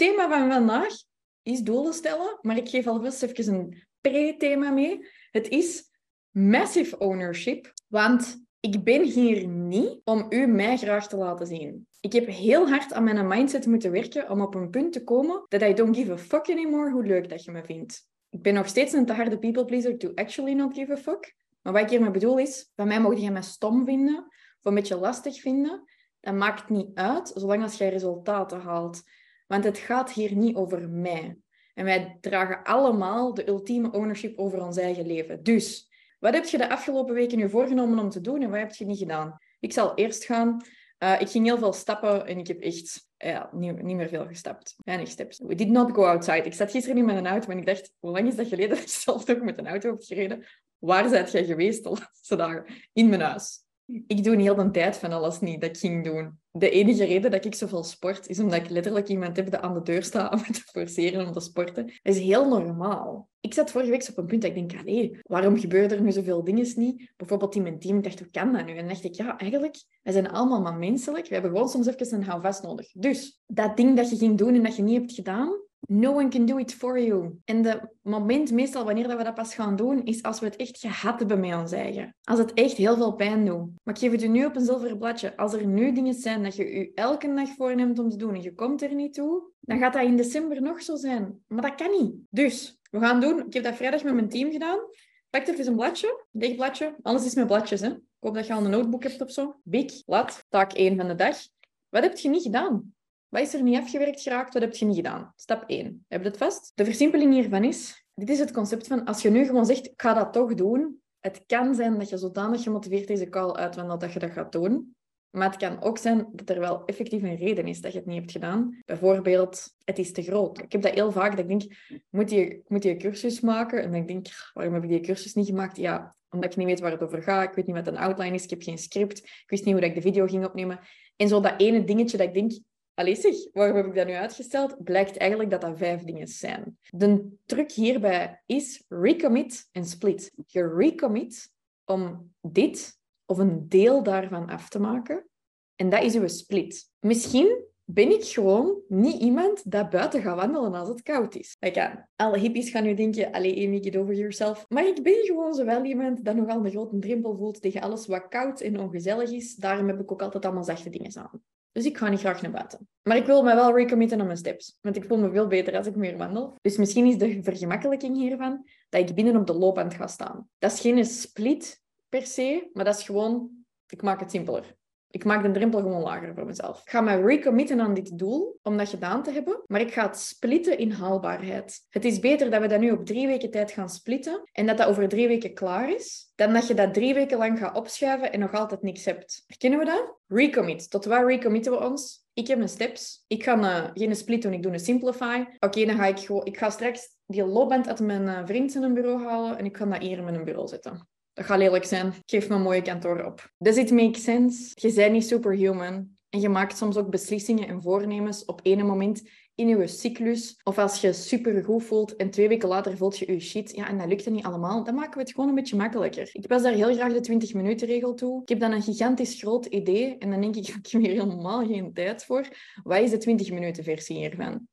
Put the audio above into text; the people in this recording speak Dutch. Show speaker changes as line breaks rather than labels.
thema van vandaag is doelen stellen, maar ik geef alvast even een pre-thema mee. Het is massive ownership, want ik ben hier niet om u mij graag te laten zien. Ik heb heel hard aan mijn mindset moeten werken om op een punt te komen dat I don't give a fuck anymore hoe leuk dat je me vindt. Ik ben nog steeds een te harde people pleaser to actually not give a fuck. Maar wat ik hiermee bedoel is, van mij mocht je mij stom vinden of een beetje lastig vinden. Dat maakt niet uit, zolang als jij resultaten haalt. Want het gaat hier niet over mij. En wij dragen allemaal de ultieme ownership over ons eigen leven. Dus, wat heb je de afgelopen weken nu voorgenomen om te doen en wat heb je niet gedaan? Ik zal eerst gaan. Uh, ik ging heel veel stappen en ik heb echt ja, niet, niet meer veel gestapt. Weinig steps. We did not go outside. Ik zat gisteren niet met een auto en ik dacht, hoe lang is dat geleden dat je zelf nog met een auto hebt gereden? Waar zijt jij geweest de laatste dagen? In mijn huis. Ik doe heel de tijd van alles niet dat ik ging doen. De enige reden dat ik zoveel sport, is omdat ik letterlijk iemand heb die aan de deur staat om te forceren om te sporten. Dat is heel normaal. Ik zat vorige week op een punt dat ik denk, allee, waarom gebeuren er nu zoveel dingen niet? Bijvoorbeeld in mijn team, dacht, hoe kan dat nu? En dacht ik, ja, eigenlijk, we zijn allemaal maar menselijk. We hebben gewoon soms even een houvast nodig. Dus, dat ding dat je ging doen en dat je niet hebt gedaan, No one can do it for you. En het moment, meestal wanneer dat we dat pas gaan doen, is als we het echt gehad hebben met ons eigen. Als het echt heel veel pijn doet. Maar ik geef het u nu op een zilveren bladje. Als er nu dingen zijn dat je u elke dag voorneemt om te doen en je komt er niet toe, dan gaat dat in december nog zo zijn. Maar dat kan niet. Dus, we gaan doen... Ik heb dat vrijdag met mijn team gedaan. Pak even een bladje, een bladje. Alles is met bladjes, hè. Ik hoop dat je al een notebook hebt of zo. Big, blad, taak 1 van de dag. Wat heb je niet gedaan? Wat is er niet afgewerkt geraakt? Wat heb je niet gedaan? Stap 1. Heb je het vast? De versimpeling hiervan is, dit is het concept van, als je nu gewoon zegt, ik ga dat toch doen, het kan zijn dat je zodanig gemotiveerd deze call uitwandelt dat je dat gaat doen. Maar het kan ook zijn dat er wel effectief een reden is dat je het niet hebt gedaan. Bijvoorbeeld, het is te groot. Ik heb dat heel vaak, dat ik denk, moet je, moet je een cursus maken? En dan denk ik, waarom heb ik die cursus niet gemaakt? Ja, omdat ik niet weet waar het over gaat. Ik weet niet wat een outline is. Ik heb geen script. Ik wist niet hoe ik de video ging opnemen. En zo dat ene dingetje dat ik denk, Allee zeg, waarom heb ik dat nu uitgesteld? Blijkt eigenlijk dat dat vijf dingen zijn. De truc hierbij is recommit en split. Je recommit om dit of een deel daarvan af te maken. En dat is uw split. Misschien ben ik gewoon niet iemand dat buiten gaat wandelen als het koud is. Like, alle hippies gaan nu denken, allee, Amy, get over yourself. Maar ik ben gewoon zo wel iemand dat nogal een grote drempel voelt tegen alles wat koud en ongezellig is. Daarom heb ik ook altijd allemaal zachte dingen aan. Dus ik ga niet graag naar buiten. Maar ik wil me wel recommitten aan mijn steps. Want ik voel me veel beter als ik meer wandel. Dus misschien is de vergemakkelijking hiervan dat ik binnen op de loopband ga staan. Dat is geen split per se, maar dat is gewoon... Ik maak het simpeler. Ik maak de drempel gewoon lager voor mezelf. Ik ga me recommitten aan dit doel om dat gedaan te hebben, maar ik ga het splitten in haalbaarheid. Het is beter dat we dat nu op drie weken tijd gaan splitten en dat dat over drie weken klaar is, dan dat je dat drie weken lang gaat opschuiven en nog altijd niks hebt. Herkennen we dat? Recommit. Tot waar recommitten we ons? Ik heb mijn steps. Ik ga een, geen split doen, ik doe een simplify. Oké, dan ga ik gewoon... Ik ga straks die loopband uit mijn uh, vriend een bureau halen en ik ga dat hier in mijn bureau zetten. Dat gaat lelijk zijn. Geef me een mooie kantoor op. Does it make sense? Je bent niet superhuman. En je maakt soms ook beslissingen en voornemens op ene moment in je cyclus. Of als je super goed voelt en twee weken later voelt je je shit. Ja, en dat lukt niet allemaal. Dan maken we het gewoon een beetje makkelijker. Ik pas daar heel graag de 20 minuten regel toe. Ik heb dan een gigantisch groot idee. En dan denk ik, ik heb hier helemaal geen tijd voor. Wat is de 20 minuten versie hiervan?